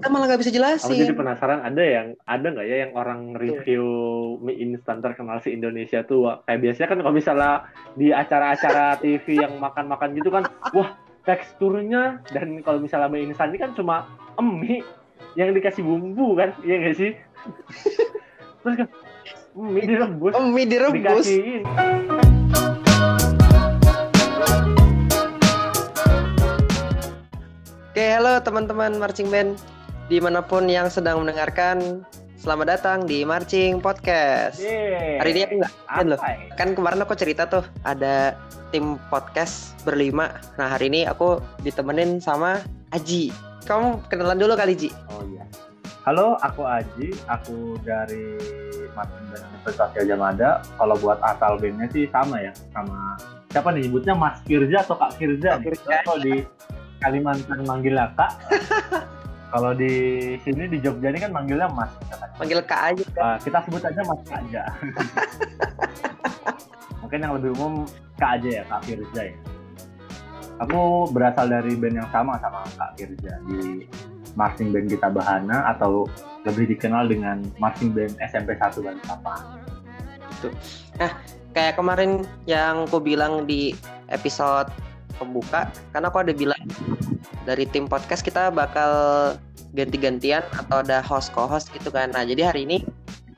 kita malah nggak bisa Aku jadi jelasin. penasaran ada yang ada nggak ya yang orang review mie instan terkenal se Indonesia tuh kayak biasanya kan kalau misalnya di acara-acara TV yang makan-makan gitu kan, wah teksturnya dan kalau misalnya mie instan ini kan cuma mie yang dikasih bumbu kan, iya nggak sih? Terus kan mie direbus, mie direbus. dikasihin. Oke, halo teman-teman marching band di mana pun yang sedang mendengarkan. Selamat datang di Marching Podcast. Yeay. Hari ini aku nggak loh. Ya? Kan kemarin aku cerita tuh ada tim podcast berlima. Nah hari ini aku ditemenin sama Aji. Kamu kenalan dulu kali Ji. Oh iya. Halo, aku Aji. Aku dari Martin dan Universitas Gajah Mada. Kalau buat asal bandnya sih sama ya, sama siapa nih nyebutnya Mas Firza atau Kak Firza? Kak? Firza. Kalau di Kalimantan manggilnya Kak. Kalau di sini di Jogja ini kan manggilnya Mas. Panggil Kak aja. Uh, kita sebut aja Mas Kak aja. Mungkin yang lebih umum Kak aja ya, Kak Firza ya. Aku berasal dari band yang sama sama Kak Firza di marching band kita Bahana atau lebih dikenal dengan marching band SMP 1 Balikpapan. Kayak kemarin yang aku bilang di episode pembuka, karena aku ada bilang dari tim podcast kita bakal ganti-gantian atau ada host co-host gitu kan. Nah jadi hari ini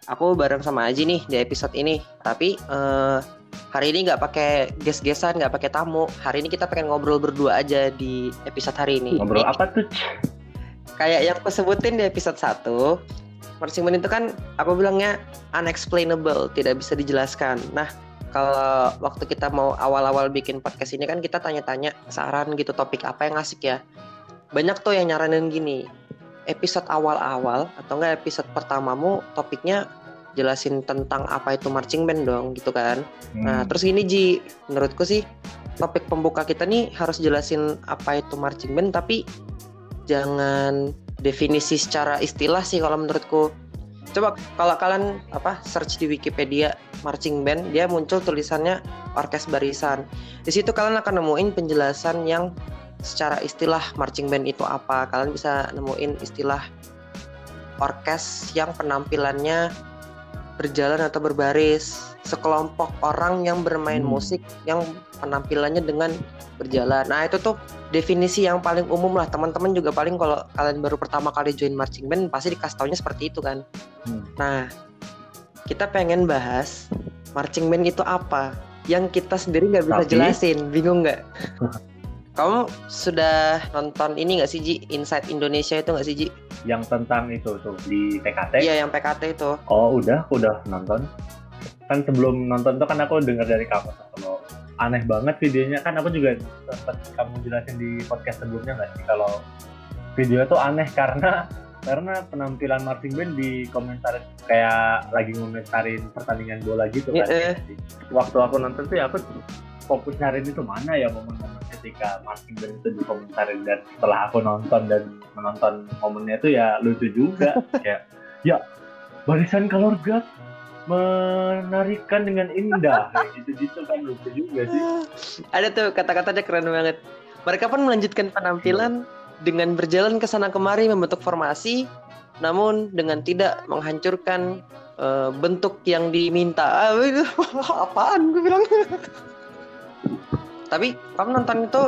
aku bareng sama Aji nih di episode ini. Tapi eh, hari ini nggak pakai guest-guestan, nggak pakai tamu. Hari ini kita pengen ngobrol berdua aja di episode hari ini. Ngobrol apa tuh? kayak yang aku sebutin di episode 1 marching band itu kan aku bilangnya unexplainable tidak bisa dijelaskan nah kalau waktu kita mau awal-awal bikin podcast ini kan kita tanya-tanya saran gitu topik apa yang asik ya banyak tuh yang nyaranin gini episode awal-awal atau enggak episode pertamamu topiknya jelasin tentang apa itu marching band dong gitu kan Nah, Hmm. terus gini Ji, menurutku sih topik pembuka kita nih harus jelasin apa itu marching band tapi jangan definisi secara istilah sih kalau menurutku. Coba kalau kalian apa search di Wikipedia marching band, dia muncul tulisannya orkes barisan. Di situ kalian akan nemuin penjelasan yang secara istilah marching band itu apa. Kalian bisa nemuin istilah orkes yang penampilannya berjalan atau berbaris, sekelompok orang yang bermain Hmm. musik yang penampilannya dengan berjalan. Nah, itu tuh definisi yang paling umum lah. Teman-teman juga paling kalau kalian baru pertama kali join marching band pasti dikasih taunya seperti itu kan. Hmm. Nah, kita pengen bahas marching band itu apa yang kita sendiri nggak bisa Tapi- jelasin, bingung nggak? Kamu sudah nonton ini nggak sih Ji? Inside Indonesia itu nggak sih Ji? Yang tentang itu tuh di PKT. Iya yang PKT itu. Oh udah, aku udah nonton. Kan sebelum nonton tuh kan aku dengar dari kamu kalau aneh banget videonya kan aku juga sempat kamu jelasin di podcast sebelumnya nggak sih kalau video tuh aneh karena karena penampilan marching band di komentarin kayak lagi ngomentarin pertandingan bola gitu kan. Iya, Waktu aku nonton tuh ya aku fokus nyariin itu mana ya momen-momen ketika marching band itu dikomentarin dan setelah aku nonton dan menonton momennya itu ya lucu juga. Kayak ya barisan kalorgat menarikan dengan indah. Gitu-gitu kan lucu juga sih. Ada tuh kata-katanya keren banget. Mereka pun melanjutkan penampilan dengan berjalan ke sana kemari membentuk formasi, namun dengan tidak menghancurkan eh, bentuk yang diminta. Ah, apaan gue bilang. Tapi kamu nonton itu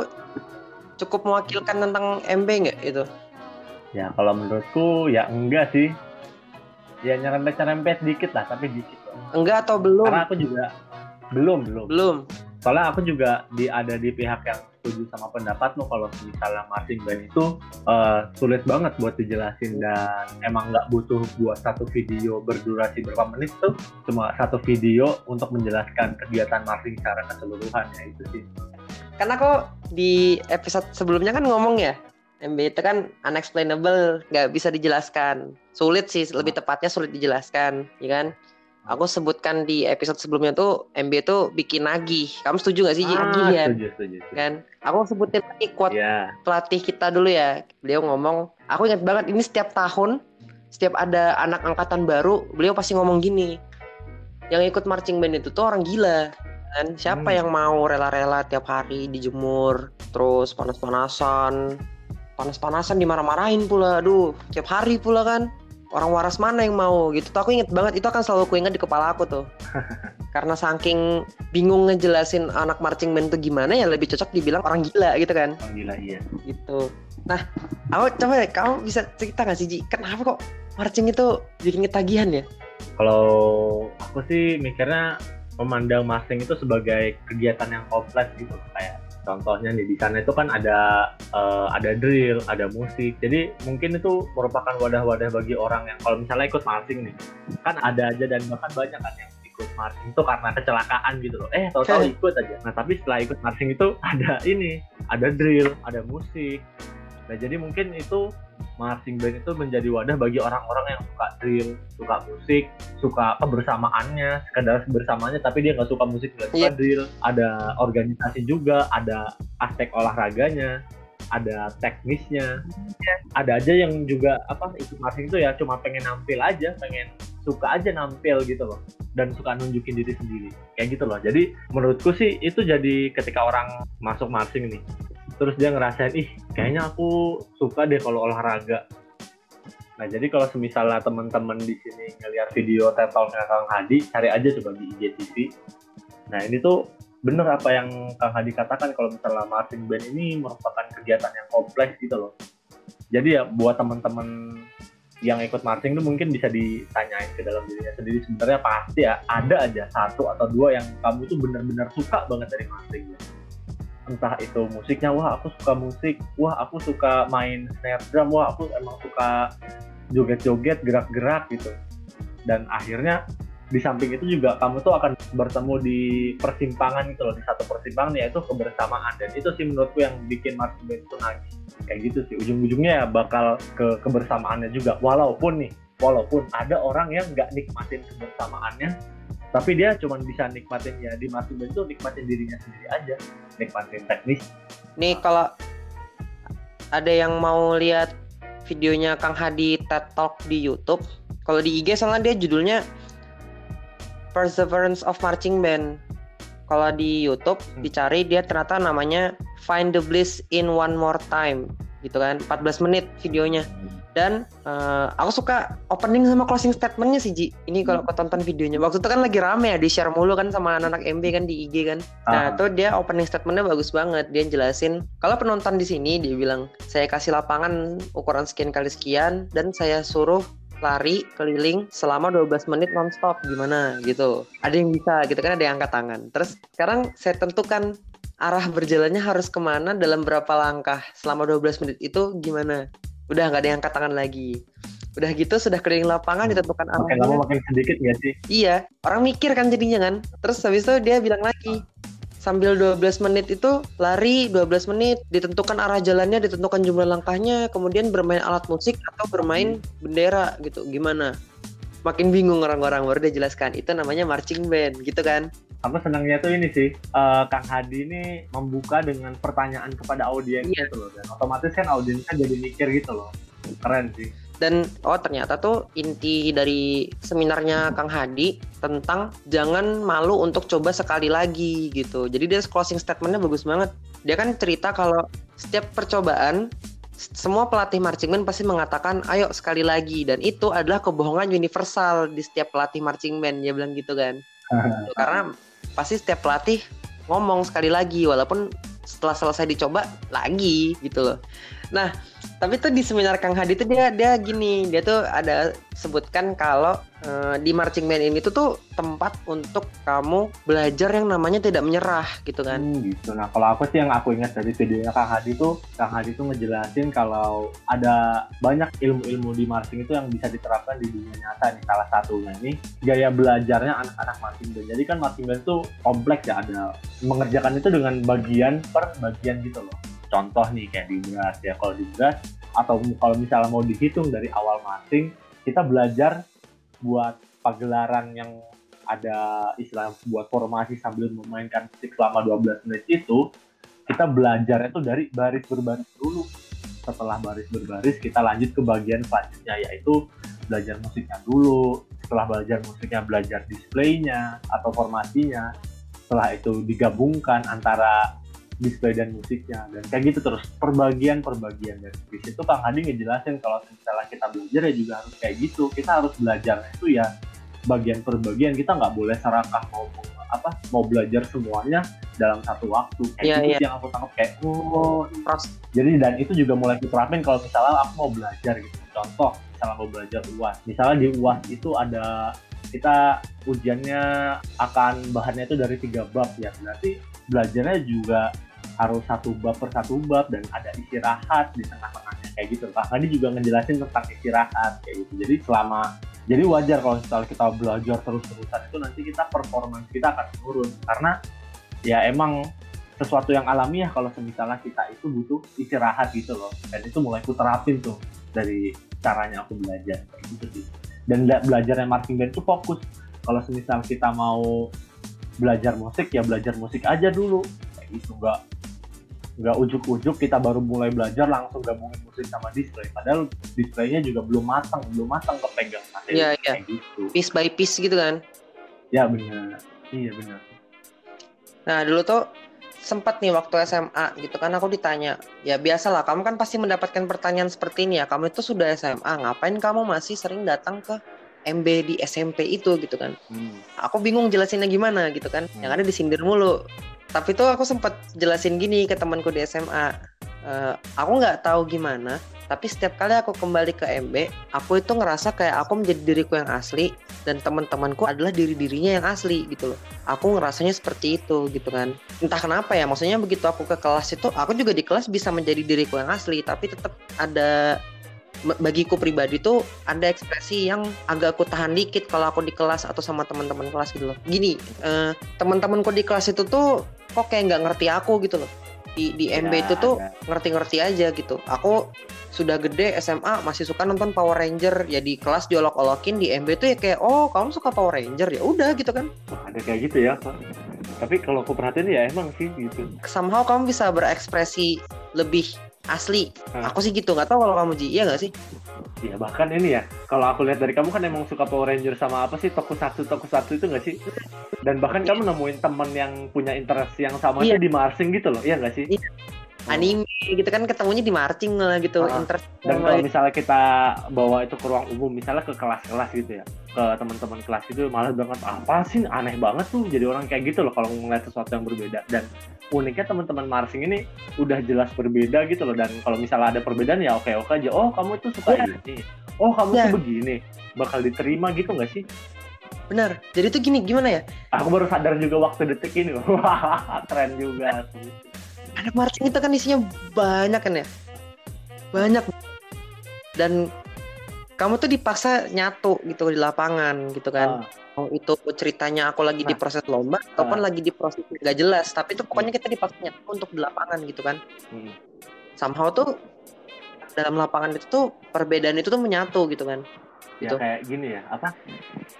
cukup mewakilkan tentang MB nggak itu? ya kalau menurutku ya enggak sih ya nyerempet-nyerempet dikit lah tapi dikit. Enggak atau belum? karena aku juga belum belum Belum. Soalnya aku juga di ada di pihak yang setuju sama pendapatmu kalau misalnya marching band itu eh, sulit banget buat dijelasin dan emang nggak butuh buat satu video berdurasi berapa menit tuh cuma satu video untuk menjelaskan kegiatan marching secara keseluruhan ya itu sih Karena kok di episode sebelumnya kan ngomong ya, MB itu kan unexplainable, nggak bisa dijelaskan. Sulit sih, lebih tepatnya sulit dijelaskan, ya kan? Aku sebutkan di episode sebelumnya tuh MB itu bikin nagih. Kamu setuju nggak sih, ah, Nagih ya, setuju setuju, setuju. kan? Aku sebutin lagi quote ya pelatih kita dulu ya. Beliau ngomong, aku ingat banget ini setiap tahun, setiap ada anak angkatan baru, beliau pasti ngomong gini. Yang ikut marching band itu tuh orang gila. Kan? Siapa Hmm. yang mau rela-rela tiap hari dijemur, terus panas-panasan, panas-panasan dimarah-marahin pula aduh tiap hari pula kan orang waras mana yang mau gitu. Tuh aku inget banget itu akan selalu aku ingat di kepala aku tuh. Karena saking bingung ngejelasin anak marching band tuh gimana ya lebih cocok dibilang orang gila gitu kan. Orang gila iya. Gitu. Nah aku coba deh kamu bisa cerita gak sih Ji? Kenapa kok marching itu bikin ketagihan ya? Kalau aku sih mikirnya memandang marching itu sebagai kegiatan yang kompleks gitu. Kayak contohnya nih di sana itu kan ada uh, ada drill, ada musik. Jadi mungkin itu merupakan wadah-wadah bagi orang yang kalau misalnya ikut marching nih, kan ada aja dan bahkan banyak kan yang ikut marching itu karena kecelakaan gitu loh. Eh, tahu-tahu ikut aja. Nah, tapi setelah ikut marching itu ada ini, ada drill, ada musik. Nah, jadi mungkin itu marching band itu menjadi wadah bagi orang-orang yang suka drill, suka musik, suka kebersamaannya, sekedar bersamanya tapi dia nggak suka musik, nggak suka yeah. drill. Ada organisasi juga, ada aspek olahraganya, ada teknisnya. Yeah. Ada aja yang juga apa ikut marching itu ya cuma pengen nampil aja, pengen suka aja nampil gitu loh dan suka nunjukin diri sendiri kayak gitu loh jadi menurutku sih itu jadi ketika orang masuk marching nih terus dia ngerasain ih kayaknya aku suka deh kalau olahraga. Nah jadi kalau semisalnya teman-teman di sini ngeliat video TED Talk Kang Hadi cari aja coba di IGTV nah ini tuh bener apa yang Kang Hadi katakan kalau misalnya marching band ini merupakan kegiatan yang kompleks gitu loh. Jadi ya buat teman-teman yang ikut marching itu mungkin bisa ditanyain ke dalam dirinya sendiri. Sebenarnya pasti ya ada aja satu atau dua yang kamu tuh benar-benar suka banget dari marching entah itu musiknya wah aku suka musik. Wah aku suka main snare drum wah aku emang suka joget-joget gerak-gerak gitu. Dan akhirnya di samping itu juga kamu tuh akan bertemu di persimpangan gitu loh di satu persimpangan yaitu kebersamaan. Dan itu sih menurutku yang bikin band itu nagih kayak gitu sih. Ujung-ujungnya ya bakal ke kebersamaannya juga. Walaupun nih walaupun ada orang yang nggak nikmatin kebersamaannya tapi dia cuma bisa nikmatin ya di marching band itu nikmatin dirinya sendiri aja nikmatin teknis. Nih kalau ada yang mau lihat videonya Kang Hadi TED Talk di YouTube kalau di IG soalnya dia judulnya Perseverance of Marching Band. Kalau di YouTube hmm. dicari dia ternyata namanya Find the Bliss in One More Time gitu kan? 14 menit videonya. hmm dan uh, aku suka opening sama closing statementnya sih Ji. Ini kalau hmm. kau tonton videonya. Waktu itu kan lagi rame ya di share mulu kan sama anak-anak MB kan di IG kan. Nah itu dia opening statementnya bagus banget. Dia jelasin kalau penonton di sini dia bilang saya kasih lapangan ukuran sekian kali sekian dan saya suruh lari keliling selama 12 menit nonstop. Gimana? Gitu. Ada yang bisa gitu kan? Ada yang angkat tangan. Terus sekarang saya tentukan arah berjalannya harus ke mana dalam berapa langkah selama 12 menit itu gimana udah nggak ada yang angkat tangan lagi. Udah gitu sudah keliling lapangan ditentukan arahnya. makin lama makin sedikit ya sih. Iya orang mikir kan jadinya kan. Terus habis itu dia bilang lagi sambil 12 menit itu lari 12 menit ditentukan arah jalannya ditentukan jumlah langkahnya kemudian bermain alat musik atau bermain bendera gitu. Gimana? Makin bingung orang-orang baru dia jelaskan. Itu namanya marching band gitu kan apa senangnya tuh ini sih uh, Kang Hadi ini membuka dengan pertanyaan kepada audiens iya. gitu loh. Dan otomatis kan audiensnya jadi mikir gitu loh. Keren sih. Dan oh ternyata tuh inti dari seminarnya Kang Hadi tentang jangan malu untuk coba sekali lagi gitu. Jadi dia closing statementnya bagus banget. Dia kan cerita kalau setiap percobaan semua pelatih marching band pasti mengatakan ayo sekali lagi. Dan itu adalah kebohongan universal di setiap pelatih marching band. Dia bilang gitu kan. Karena pasti setiap pelatih ngomong sekali lagi walaupun setelah selesai dicoba lagi gitu loh. Nah, tapi tuh di seminar Kang Hadi tuh dia dia gini, dia tuh ada sebutkan kalau uh, di marching band ini tuh tuh tempat untuk kamu belajar yang namanya tidak menyerah gitu kan. Hmm, gitu. Nah, kalau aku sih yang aku ingat dari videonya Kang Hadi tuh Kang Hadi tuh ngejelasin kalau ada banyak ilmu-ilmu di marching itu yang bisa diterapkan di dunia nyata nih. Salah satunya ini gaya belajarnya anak-anak marching band. Jadi kan marching band tuh kompleks ya, ada mengerjakan itu dengan bagian per bagian gitu loh contoh nih kayak di beras ya. Kalau di beras atau kalau misalnya mau dihitung dari awal masing kita belajar buat pagelaran yang ada istilah buat formasi sambil memainkan musik selama 12 menit itu kita belajar itu dari baris berbaris dulu. Setelah baris berbaris kita lanjut ke bagian selanjutnya yaitu belajar musiknya dulu. Setelah belajar musiknya belajar displaynya atau formasinya. Setelah itu digabungkan antara display dan musiknya. Dan kayak gitu terus perbagian perbagian dan di situ Kang Hadi ngejelasin kalau misalnya kita belajar ya juga harus kayak gitu. Kita harus belajar itu ya bagian per bagian kita nggak boleh serakah mau apa mau belajar semuanya dalam satu waktu. Kayak Iya, gitu sih yang aku tangkap kayak oh jadi dan itu juga mulai diterapin kalau misalnya aku mau belajar gitu. Contoh misalnya mau belajar uas misalnya di uas itu ada kita ujiannya akan bahannya itu dari tiga bab ya. Berarti belajarnya juga harus satu bab per satu bab dan ada istirahat di tengah-tengahnya kayak gitu. Kak Hadi juga ngejelasin tentang istirahat kayak gitu. Jadi selama jadi wajar kalau misalnya kita belajar terus-terusan itu nanti kita performance kita akan turun karena ya emang sesuatu yang alamiah kalau misalnya kita itu butuh istirahat gitu loh. Dan itu mulai ku terapin tuh dari caranya aku belajar kayak gitu sih. Dan bela- belajarnya marching band itu fokus. Kalau semisal kita mau belajar musik ya belajar musik aja dulu. Kayak gitu nggak nggak ujuk-ujuk kita baru mulai belajar langsung gabungin musik sama display. Padahal displaynya juga belum matang belum matang kepegang materi Iya, iya. kayak gitu. Piece by piece gitu kan? Ya benar. Iya benar. Nah dulu tuh sempat nih waktu SMA gitu kan aku ditanya ya biasalah kamu kan pasti mendapatkan pertanyaan seperti ini ya. Kamu itu sudah SMA ngapain kamu masih sering datang ke MB di SMP itu gitu kan. Hmm. aku bingung jelasinnya gimana gitu kan. Yang ada disindir mulu. Tapi tuh aku sempat jelasin gini ke temanku di SMA Eh, aku nggak tahu gimana tapi setiap kali aku kembali ke MB aku itu ngerasa kayak aku menjadi diriku yang asli dan teman-temanku adalah diri-dirinya yang asli gitu loh. Aku ngerasanya seperti itu gitu kan. Entah kenapa ya maksudnya begitu aku ke kelas itu aku juga di kelas bisa menjadi diriku yang asli tapi tetap ada bagiku pribadi tuh ada ekspresi yang agak aku tahan dikit kalau aku di kelas atau sama teman-teman kelas gitu loh. Gini eh, teman-temanku di kelas itu tuh kok kayak nggak ngerti aku gitu loh. Di di MB Ya, itu tuh ada. ngerti-ngerti aja gitu. Aku sudah gede SMA masih suka nonton Power Ranger. Ya di kelas diolok-olokin di MB tuh ya kayak oh kamu suka Power Ranger? Ya udah gitu kan. Ada kayak gitu ya Pak. tapi kalau aku perhatiin ya emang sih gitu. Somehow kamu bisa berekspresi lebih asli Hmm. aku sih gitu nggak tahu kalau kamu Ji iya nggak sih ya bahkan ini ya kalau aku lihat dari kamu kan emang suka Power Ranger sama apa sih tokusatsu tokusatsu itu nggak sih dan bahkan kamu nemuin temen yang punya interest yang sama Iya. itu di marching gitu loh iya nggak sih Iya. Anime gitu kan ketemunya di marching lah gitu Ah, interest dan kalau misalnya kita bawa itu ke ruang umum misalnya ke kelas-kelas gitu ya ke teman-teman kelas itu malah banget apa sih aneh banget tuh jadi orang kayak gitu loh kalau ngeliat sesuatu yang berbeda. Dan uniknya teman-teman marching ini udah jelas berbeda gitu loh dan kalau misalnya ada perbedaan ya oke oke aja. Oh kamu itu suka Iya. ini. Oh kamu Iya. tuh begini. Bakal diterima gitu nggak sih? Benar. Jadi tuh gini gimana ya? Aku baru sadar juga waktu detik ini. Wah keren juga sih. Anak marching itu kan isinya banyak kan ya? Banyak. Dan kamu tuh dipaksa nyatu gitu di lapangan gitu kan. Ah, mau itu ceritanya aku lagi di Nah. proses lomba ataupun Ah. lagi di proses nggak jelas. Tapi itu pokoknya kita dipaksa nyatu untuk di lapangan gitu kan. Hmm. somehow tuh dalam lapangan itu tuh perbedaan itu tuh menyatu gitu kan ya Gitu. kayak gini ya apa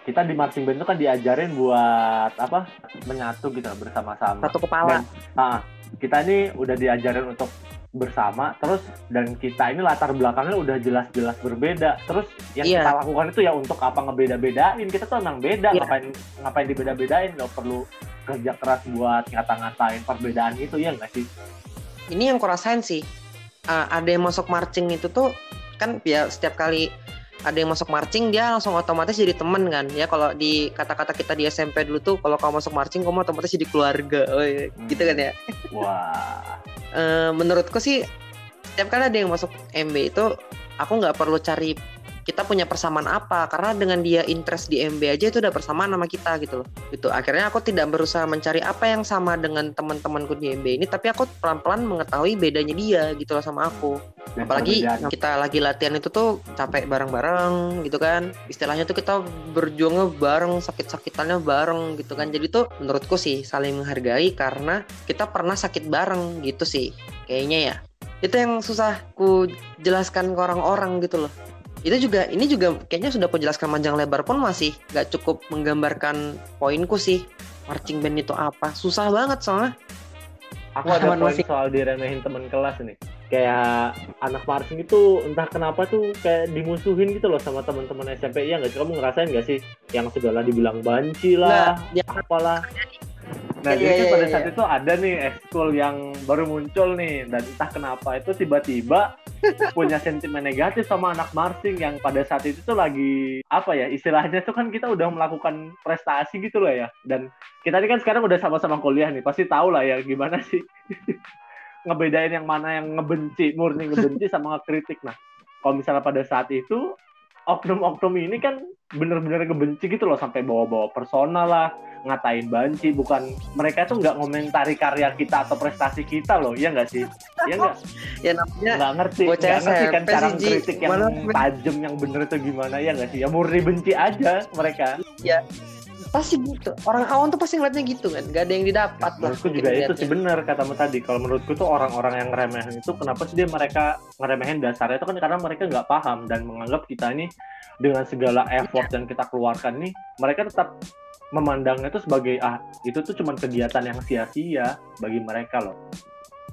kita di marching band itu kan diajarin buat apa menyatu gitu bersama-sama. Satu kepala. Nah, kita ini udah diajarin untuk bersama terus dan kita ini latar belakangnya udah jelas-jelas berbeda. Terus yang Iya. kita lakukan itu ya untuk apa ngebeda-bedain. Kita tuh emang beda Iya. ngapain ngapain dibeda-bedain. Nggak perlu kerja keras buat ngata-ngatain perbedaan itu ya nggak sih? Ini yang kurasain sih. Uh, ada yang masuk marching itu tuh kan ya setiap kali ada yang masuk marching dia langsung otomatis jadi temen kan. Ya kalau di kata-kata kita di SMP dulu tuh kalau kamu masuk marching kamu otomatis jadi keluarga. Oh, iya. gitu kan ya? Wah. Eh, menurutku sih setiap kali ada yang masuk MB itu aku nggak perlu cari kita punya persamaan apa? Karena dengan dia interest di MB aja itu udah persamaan sama kita gitu loh. Gitu. Akhirnya aku tidak berusaha mencari apa yang sama dengan teman-temanku di MB ini tapi aku pelan-pelan mengetahui bedanya dia gitu loh sama aku. Dan apalagi perbedaan- kita lagi latihan itu tuh capek bareng-bareng gitu kan. Istilahnya tuh kita berjuangnya bareng sakit-sakitannya bareng gitu kan. Jadi tuh menurutku sih saling menghargai karena kita pernah sakit bareng gitu sih kayaknya ya. Itu yang susah ku jelaskan ke orang-orang gitu loh itu juga ini juga kayaknya sudah aku jelaskan panjang lebar pun masih nggak cukup menggambarkan poinku sih. Marching band itu apa? Susah banget soalnya. Aku ada poin masih. soal diremehin teman kelas nih. Kayak anak marching itu entah kenapa tuh kayak dimusuhin gitu loh sama teman-teman SMP ya nggak sih? Kamu ngerasain nggak sih yang segala dibilang banci lah Nah, ya apalah Nah, Iya, jadi kan iya, pada iya. saat itu ada nih ekskul yang baru muncul nih dan entah kenapa itu tiba-tiba punya sentimen negatif sama anak marching yang pada saat itu tuh lagi apa ya istilahnya tuh kan kita udah melakukan prestasi gitu loh ya dan kita ini kan sekarang udah sama-sama kuliah nih pasti tahu lah ya gimana sih ngebedain yang mana yang ngebenci murni ngebenci sama ngekritik nah kalau misalnya pada saat itu oknum-oknum ini kan bener-bener ngebenci gitu loh sampai bawa-bawa personal lah ngatain banci. Bukan mereka tuh nggak ngomentari karya kita atau prestasi kita loh iya nggak sih? Iya nggak? Ya namanya nggak ngerti nggak ngerti kan cara kritik yang tajam yang bener itu gimana ya nggak sih? Ya murni benci aja mereka pasti gitu orang awam tuh pasti ngeliatnya gitu kan gak ada yang didapat lah menurutku juga itu sih bener katamu tadi kalau menurutku tuh orang-orang yang ngeremehin itu kenapa sih dia mereka ngeremehin dasarnya itu kan karena mereka nggak paham dan menganggap kita ini dengan segala effort yang kita keluarkan nih mereka tetap memandangnya itu sebagai ah itu tuh cuma kegiatan yang sia-sia bagi mereka loh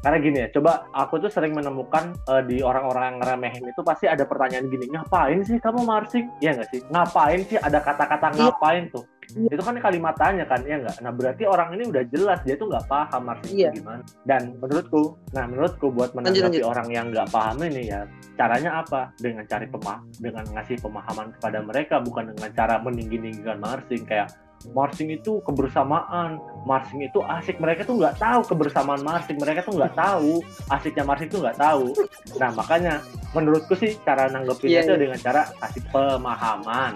karena gini ya, coba aku tuh sering menemukan eh, di orang-orang yang ngeremehin itu pasti ada pertanyaan gini, ngapain sih kamu marching? Iya nggak sih? Ngapain sih ada kata-kata Iya. ngapain tuh? Itu kan kalimat tanya kan, ya nggak? Nah berarti orang ini udah jelas dia tuh nggak paham marching Iya. gimana. Dan menurutku, nah menurutku buat menanggapi lanjut. orang yang nggak paham ini ya, caranya apa? Dengan cari pemah, dengan ngasih pemahaman kepada mereka, bukan dengan cara meninggi-ninggikan marching kayak marching itu kebersamaan, marching itu asik. Mereka tuh nggak tahu kebersamaan marching, mereka tuh nggak tahu asiknya marching tuh nggak tahu. Nah makanya menurutku sih cara nanggepinnya Iya, itu iya. dengan cara kasih pemahaman.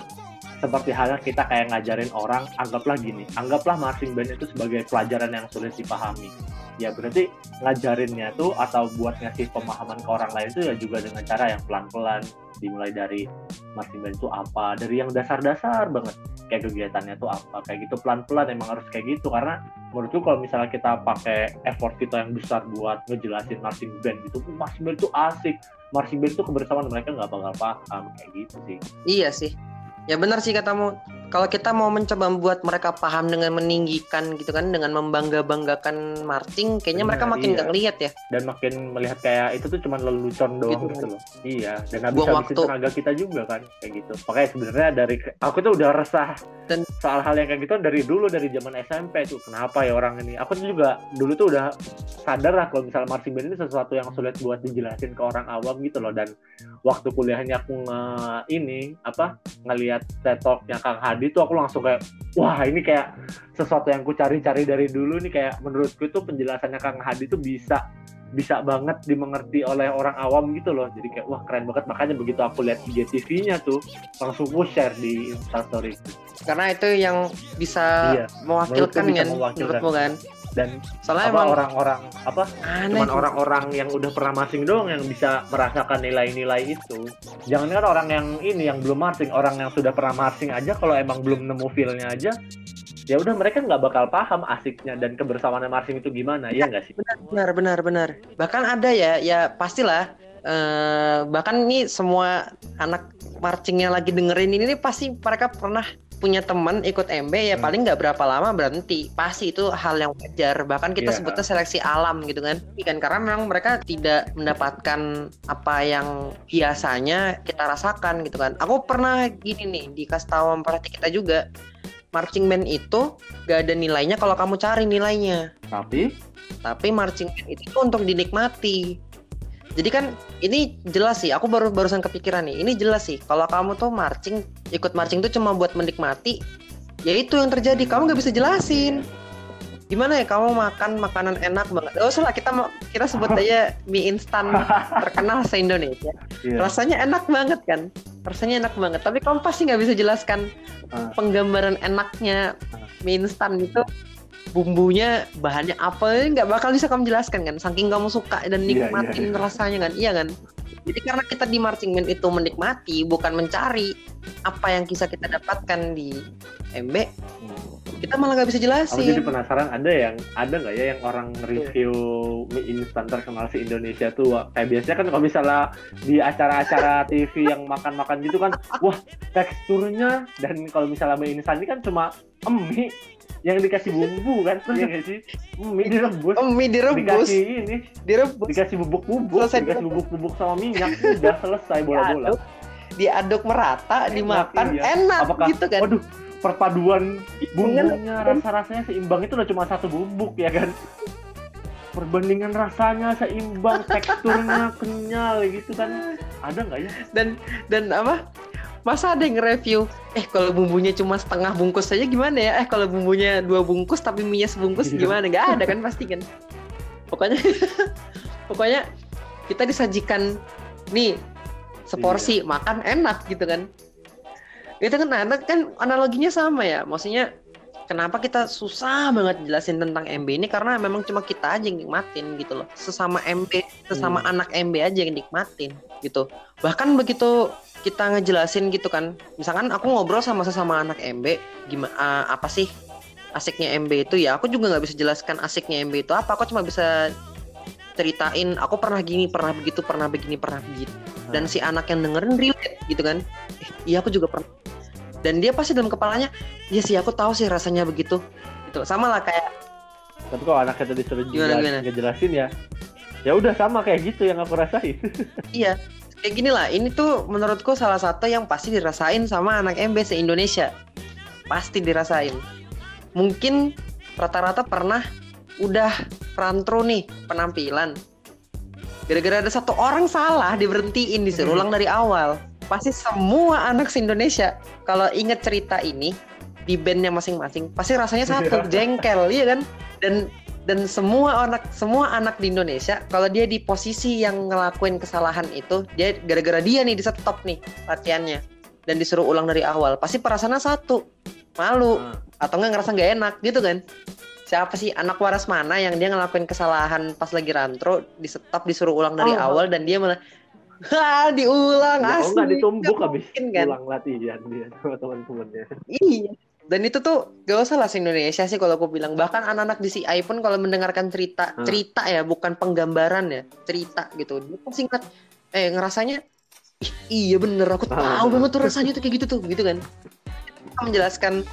Seperti halnya kita kayak ngajarin orang, anggaplah gini, anggaplah marching band itu sebagai pelajaran yang sulit dipahami. Ya berarti ngajarinnya tuh atau buat ngasih pemahaman ke orang lain itu ya juga dengan cara yang pelan-pelan dimulai dari marching band itu apa dari yang dasar-dasar banget. Kayak kegiatannya tuh apa kayak gitu pelan-pelan emang harus kayak gitu. Karena menurutku kalau misalnya kita pakai effort kita yang besar buat ngejelasin marching band gitu marching band itu asik. Marching band itu kebersamaan mereka nggak bakal paham kayak gitu sih. Iya sih ya benar sih katamu kalau kita mau mencoba membuat mereka paham dengan meninggikan gitu kan dengan membangga banggakan marching kayaknya Benar, mereka makin iya. nggak ngelihat ya. Dan makin melihat kayak itu tuh cuma lelucon doang Gitu gitu, loh. Iya dan habis Buang habisin waktu. tenaga kita juga kan kayak gitu. Makanya sebenarnya dari aku tuh udah resah Dan- soal hal yang kayak gitu dari dulu dari zaman SMP tuh. Kenapa ya orang ini? Aku tuh juga dulu tuh udah sadar lah kalau misalnya marching band ini sesuatu yang sulit buat dijelasin ke orang awam gitu loh. Dan waktu kuliahnya aku nge ini apa ngelihat TED Talk-nya Kang Hadi tuh aku langsung kayak wah ini kayak sesuatu yang ku cari-cari dari dulu nih. Kayak menurutku tuh penjelasannya Kang Hadi tuh bisa bisa banget dimengerti oleh orang awam gitu loh. Jadi kayak wah keren banget. Makanya begitu aku lihat IGTV-nya tuh langsung aku share di Instastory. Karena itu yang bisa Iya, mewakilkan kan mewakilkan. menurutmu kan dan soalnya apa emang orang-orang apa aneh cuman orang-orang yang udah pernah marching doang yang bisa merasakan nilai-nilai itu. Jangan kan orang yang ini yang belum marching, orang yang sudah pernah marching aja kalau emang belum nemu feel-nya aja, ya udah mereka nggak bakal paham asiknya dan kebersamaan marching itu gimana, ya nggak sih? benar benar benar bahkan ada ya ya pastilah eh, bahkan ini semua anak marching yang lagi dengerin ini nih pasti mereka pernah punya teman ikut MB ya Hmm. paling nggak berapa lama berhenti. Pasti itu hal yang wajar. Bahkan kita Iya. sebutnya seleksi alam gitu kan. Kan karena memang mereka tidak mendapatkan apa yang biasanya kita rasakan gitu kan. Aku pernah gini nih dikasih tahu pelatih kita juga. Marching band itu gak ada nilainya kalau kamu cari nilainya. Tapi? Tapi marching band itu untuk dinikmati jadi kan ini jelas sih aku baru barusan kepikiran nih ini jelas sih kalau kamu tuh marching ikut marching tuh cuma buat menikmati ya itu yang terjadi kamu nggak bisa jelasin. Gimana ya kamu makan makanan enak banget. Oh salah kita kita sebut aja mie instan terkenal se Indonesia. Iya. rasanya enak banget kan? Rasanya enak banget tapi kamu pasti nggak bisa jelaskan Ah. penggambaran enaknya mie instan itu bumbunya bahannya apa nggak bakal bisa kamu jelaskan kan? Saking kamu suka dan Iya, nikmatin iya, rasanya kan? Iya kan? Jadi karena kita di marching band itu menikmati bukan mencari apa yang bisa kita dapatkan di MB kita malah nggak bisa Aku jadi jelasin penasaran ada yang ada nggak ya yang orang review mie instan terkenal se Indonesia tuh? Kayak biasanya kan kalau misalnya di acara-acara TV yang makan-makan gitu kan wah teksturnya dan kalau misalnya mie instan ini kan cuma mie yang dikasih bumbu kan terus ya nggak sih? Mie direbus. Oh mie direbus. Dikasih ini. Direbus. Dikasih bubuk-bubuk Selesai dikasih direbus. bubuk-bubuk sama minyak udah selesai bola-bola. Diaduk diaduk merata Enak, dimakan iya. enak apakah gitu kan. waduh perpaduan bumbunya rasa-rasanya seimbang itu udah cuma satu bubuk ya kan? Perbandingan rasanya seimbang teksturnya kenyal gitu kan? Ada nggak ya? Dan dan apa masa ada yang review eh kalau bumbunya cuma setengah bungkus saja gimana ya? Eh kalau bumbunya dua bungkus tapi minyak sebungkus Iya. gimana? Nggak ada kan pasti kan. Pokoknya pokoknya kita disajikan nih seporsi makan enak gitu kan. Itu kan nah, kan analoginya sama ya. Maksudnya kenapa kita susah banget jelasin tentang MB ini? Karena memang cuma kita aja yang nikmatin gitu loh. Sesama MB sesama anak MB aja yang nikmatin gitu. Bahkan begitu kita ngejelasin gitu kan. Misalkan aku ngobrol sama sesama anak MB gimana apa sih? Asiknya MB itu ya aku juga nggak bisa jelaskan asiknya MB itu apa. Aku cuma bisa ceritain aku pernah gini pernah begitu pernah begini pernah begitu. Dan si anak yang dengerin relate gitu kan. Eh, iya aku juga pernah. Dan dia pasti dalam kepalanya iya sih aku tahu sih rasanya begitu. Gitu. Sama lah kayak tapi kalau anaknya tadi suruh Gimana, jelas- gimana? ngejelasin ya ya udah sama kayak gitu yang aku rasain. Iya kayak gini lah ini tuh menurutku salah satu yang pasti dirasain sama anak MB se Indonesia. Pasti dirasain. Mungkin rata-rata pernah udah rantro nih penampilan. Gara-gara ada satu orang salah diberhentiin disuruh ulang dari awal. Pasti semua anak se Indonesia kalau inget cerita ini di bandnya masing-masing pasti rasanya satu jengkel iya kan? Dan dan semua anak semua anak di Indonesia kalau dia di posisi yang ngelakuin kesalahan itu dia gara-gara dia nih di stop nih latihannya. Dan disuruh ulang dari awal. Pasti perasaannya satu. Malu. Nah, atau nggak ngerasa nggak enak gitu kan? Siapa sih anak waras mana yang dia ngelakuin kesalahan pas lagi rantro di stop disuruh ulang dari Oh. awal dan dia malah ha diulang ya, oh asli nggak ditumbuk habis mungkin, kan? pulang latihan dia sama teman-temannya. Iya. Dan itu tuh gak usah lah Indonesia sih kalau aku bilang. Bahkan anak-anak di CI pun kalau mendengarkan cerita, Hmm. cerita ya, bukan penggambaran ya, cerita gitu. Dia pasti ingat, eh ngerasanya, "Ih, iya bener, aku Ah. tahu banget tuh rasanya tuh kayak gitu tuh, gitu kan. Kita menjelaskan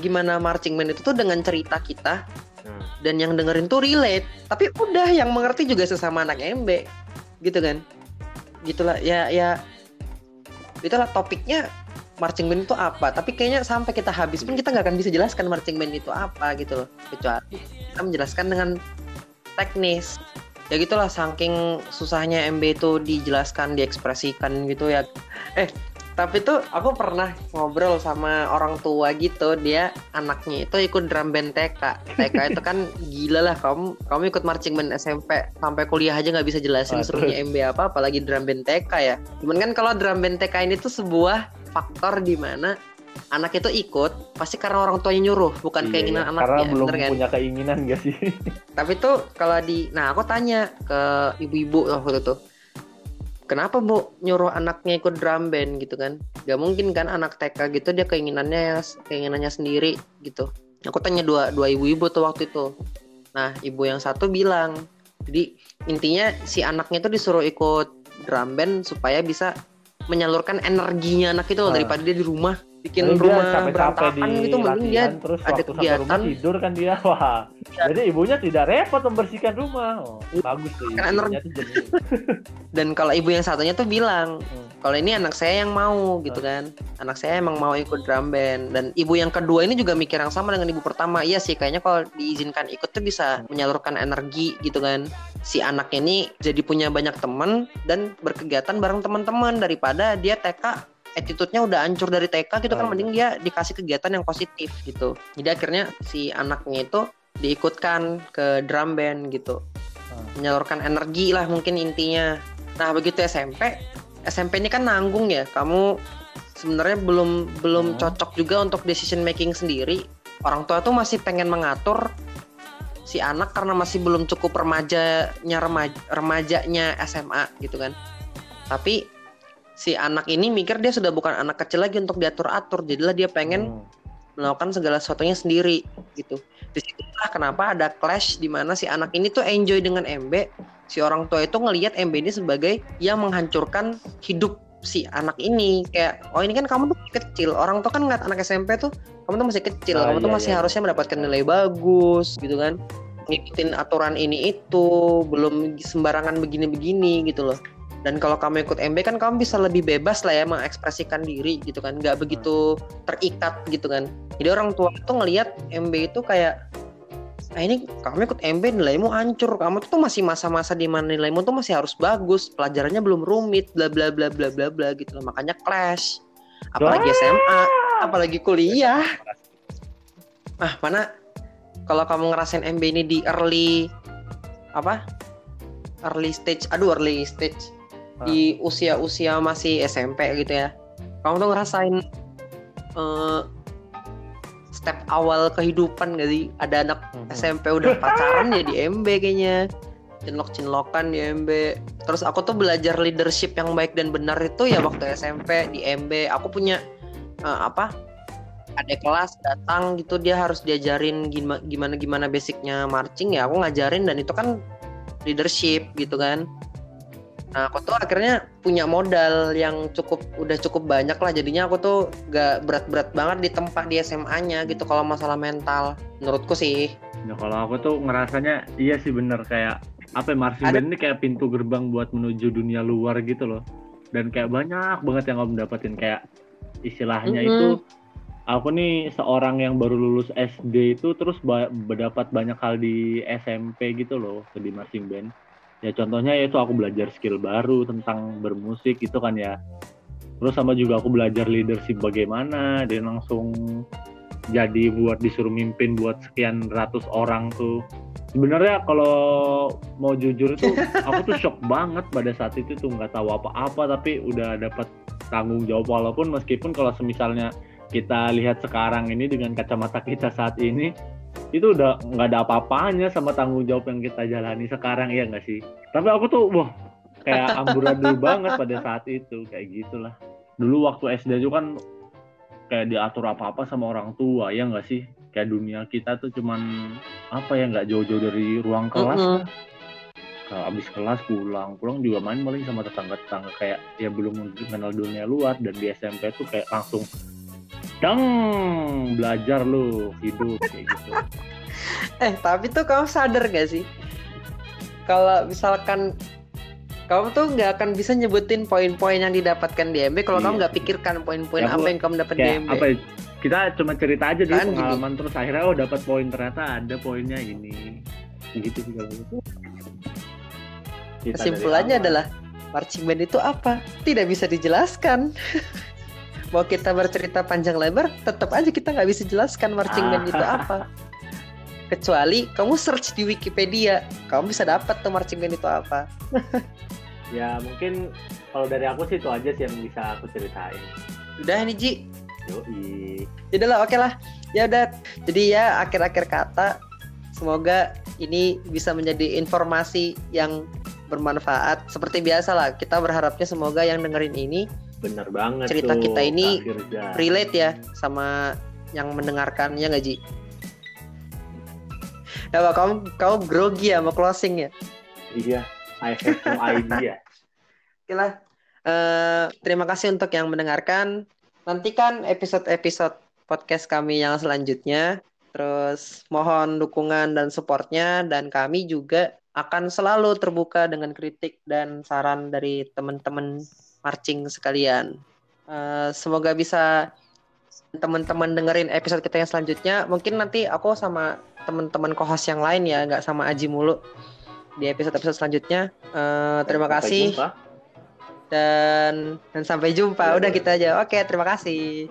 gimana marching band itu tuh dengan cerita kita Nah, dan yang dengerin tuh relate. Tapi udah yang mengerti juga sesama anak MB, gitu kan. Gitulah ya ya itulah topiknya marching band itu apa. Tapi kayaknya sampai kita habis pun kita nggak akan bisa jelaskan marching band itu apa gitu loh. Kecuali kita menjelaskan dengan teknis. Ya gitulah saking susahnya MB itu dijelaskan, diekspresikan gitu ya. Eh, tapi tuh aku pernah ngobrol sama orang tua gitu dia anaknya itu ikut drum band TK TK itu kan gila lah kamu kamu ikut marching band SMP sampai kuliah aja nggak bisa jelasin serunya MB apa apalagi drum band TK ya cuman kan kalau drum band TK ini tuh sebuah faktor di mana anak itu ikut pasti karena orang tuanya nyuruh bukan iya, keinginan iya. anaknya karena belum bener kan? punya keinginan gak sih? Tapi tuh kalau di nah aku tanya ke ibu-ibu waktu itu kenapa bu nyuruh anaknya ikut drum band? gitu kan. Gak mungkin kan anak TK gitu dia keinginannya keinginannya sendiri gitu. Aku tanya dua dua ibu-ibu tuh waktu itu. Nah ibu yang satu bilang jadi intinya si anaknya tuh disuruh ikut drum band supaya bisa menyalurkan energinya anak itu loh Ah. daripada dia di rumah bikin dia rumah capek-capek berantakan di gitu mending dia terus ada kegiatan. tidur kan dia wah. Iya. jadi ibunya tidak repot membersihkan rumah. Oh, bagus tuh Kan jadi dan kalau ibu yang satunya tuh bilang Hmm. kalau ini anak saya yang mau gitu kan. Anak saya emang mau ikut drum band. Dan ibu yang kedua ini juga mikir yang sama dengan ibu pertama. Iya sih kayaknya kalau diizinkan ikut tuh bisa menyalurkan energi gitu kan si anaknya ini jadi punya banyak teman dan berkegiatan bareng teman-teman daripada dia TK attitude-nya udah hancur dari TK gitu kan. Oh, mending dia dikasih kegiatan yang positif gitu. Jadi akhirnya si anaknya itu diikutkan ke drum band gitu. Hmm. menyalurkan energi lah mungkin intinya. Nah begitu SMP SMP ini kan nanggung ya. Kamu sebenarnya belum belum Hmm. cocok juga untuk decision making sendiri. Orang tua tuh masih pengen mengatur si anak karena masih belum cukup remajanya remaja, remajanya SMA gitu kan tapi si anak ini mikir dia sudah bukan anak kecil lagi untuk diatur-atur jadilah dia pengen Hmm. melakukan segala sesuatunya sendiri gitu. Di situlah kenapa ada clash di mana si anak ini tuh enjoy dengan MB, si orang tua itu ngelihat MB ini sebagai yang menghancurkan hidup si anak ini. Kayak oh ini kan kamu tuh kecil. Orang tuh kan ngeliat anak SMP tuh kamu tuh masih kecil. Ah, kamu tuh iya, masih iya. harusnya mendapatkan nilai bagus gitu kan. Ngikutin aturan ini itu belum sembarangan begini-begini gitu loh. Dan kalau kamu ikut MB kan kamu bisa lebih bebas lah ya mengekspresikan diri gitu kan. Nggak begitu terikat gitu kan. Jadi orang tua itu ngelihat MB itu kayak nah ini kamu ikut MB nilaimu hancur. Kamu tuh masih masa-masa di mana nilaimu tuh masih harus bagus. Pelajarannya belum rumit bla bla bla bla bla bla gitu loh. Makanya clash apalagi SMA apalagi kuliah. Ah mana kalau kamu ngerasain MB ini di early apa? Early stage aduh early stage. Di usia-usia masih SMP gitu ya. Kamu tuh ngerasain uh, step awal kehidupan gak sih? Ada anak SMP udah pacaran ya di MB kayaknya. Cinlok-cinlokan di MB terus aku tuh belajar leadership yang baik dan benar itu ya waktu SMP di MB aku punya uh, apa ada kelas datang gitu dia harus diajarin gimana gimana gimana basicnya marching ya. Aku ngajarin dan itu kan leadership gitu kan nah aku tuh akhirnya punya modal yang cukup udah cukup banyak lah. Jadinya aku tuh gak berat-berat banget di tempat di SMA-nya gitu kalau masalah mental. Menurutku sih. Ya kalau aku tuh ngerasanya iya sih bener. Kayak apa ya, marching band ini kayak pintu gerbang buat menuju dunia luar gitu loh. Dan kayak banyak banget yang kamu dapetin. Kayak istilahnya mm -hmm. itu aku nih seorang yang baru lulus SD itu terus berdapat banyak hal di SMP gitu loh di marching band ya contohnya yaitu aku belajar skill baru tentang bermusik itu kan ya. Terus sama juga aku belajar leadership bagaimana dan langsung jadi buat disuruh mimpin buat sekian ratus orang tuh. Sebenarnya kalau mau jujur itu aku tuh shock banget pada saat itu tuh nggak tahu apa-apa tapi udah dapat tanggung jawab. Walaupun meskipun kalau semisalnya kita lihat sekarang ini dengan kacamata kita saat ini itu udah nggak ada apa-apanya sama tanggung jawab yang kita jalani sekarang ya nggak sih? Tapi aku tuh wah kayak amburadul banget pada saat itu kayak gitulah. Dulu waktu SD juga kan kayak diatur apa-apa sama orang tua ya nggak sih? Kayak dunia kita tuh cuman apa ya nggak jauh-jauh dari ruang kelas. Uh -huh. kalau abis kelas pulang pulang juga main paling sama tetangga-tetangga kayak ya belum mengenal dunia luar. Dan di SMP tuh kayak langsung dang belajar lu hidup kayak gitu eh tapi tuh kamu sadar gak sih kalau misalkan kamu tuh nggak akan bisa nyebutin poin-poin yang didapatkan di MB kalau iya. kamu nggak pikirkan poin-poin ya, apa yang kamu dapat di MB. Apa, ya, kita cuma cerita aja di kan, pengalaman gini. terus akhirnya oh dapat poin ternyata ada poinnya ini. Gitu kalau gitu. Kesimpulannya adalah marching band itu apa? Tidak bisa dijelaskan. mau kita bercerita panjang lebar tetap aja kita nggak bisa jelaskan marching band itu apa kecuali kamu search di Wikipedia kamu bisa dapat tuh marching band itu apa ya mungkin kalau dari aku sih itu aja sih yang bisa aku ceritain udah ini Ji Yoi. Jadi ya lah, oke lah. Ya udah. Jadi ya akhir-akhir kata semoga ini bisa menjadi informasi yang bermanfaat. Seperti biasa lah, kita berharapnya semoga yang dengerin ini Bener banget Cerita tuh, kita ini relate ya sama yang mendengarkan ya nggak Ji? Pak, kamu kamu grogi ya mau closing ya? Iya, I have no idea. Oke lah. Uh, terima kasih untuk yang mendengarkan. Nantikan episode-episode podcast kami yang selanjutnya. Terus mohon dukungan dan supportnya dan kami juga akan selalu terbuka dengan kritik dan saran dari teman-teman marching sekalian. Uh, semoga bisa teman-teman dengerin episode kita yang selanjutnya. Mungkin nanti aku sama teman-teman kohos yang lain ya, nggak sama Aji mulu di episode-episode selanjutnya. Uh, terima sampai kasih. Jumpa. Dan dan sampai jumpa. Ya, Udah kita gitu aja. Oke, terima kasih.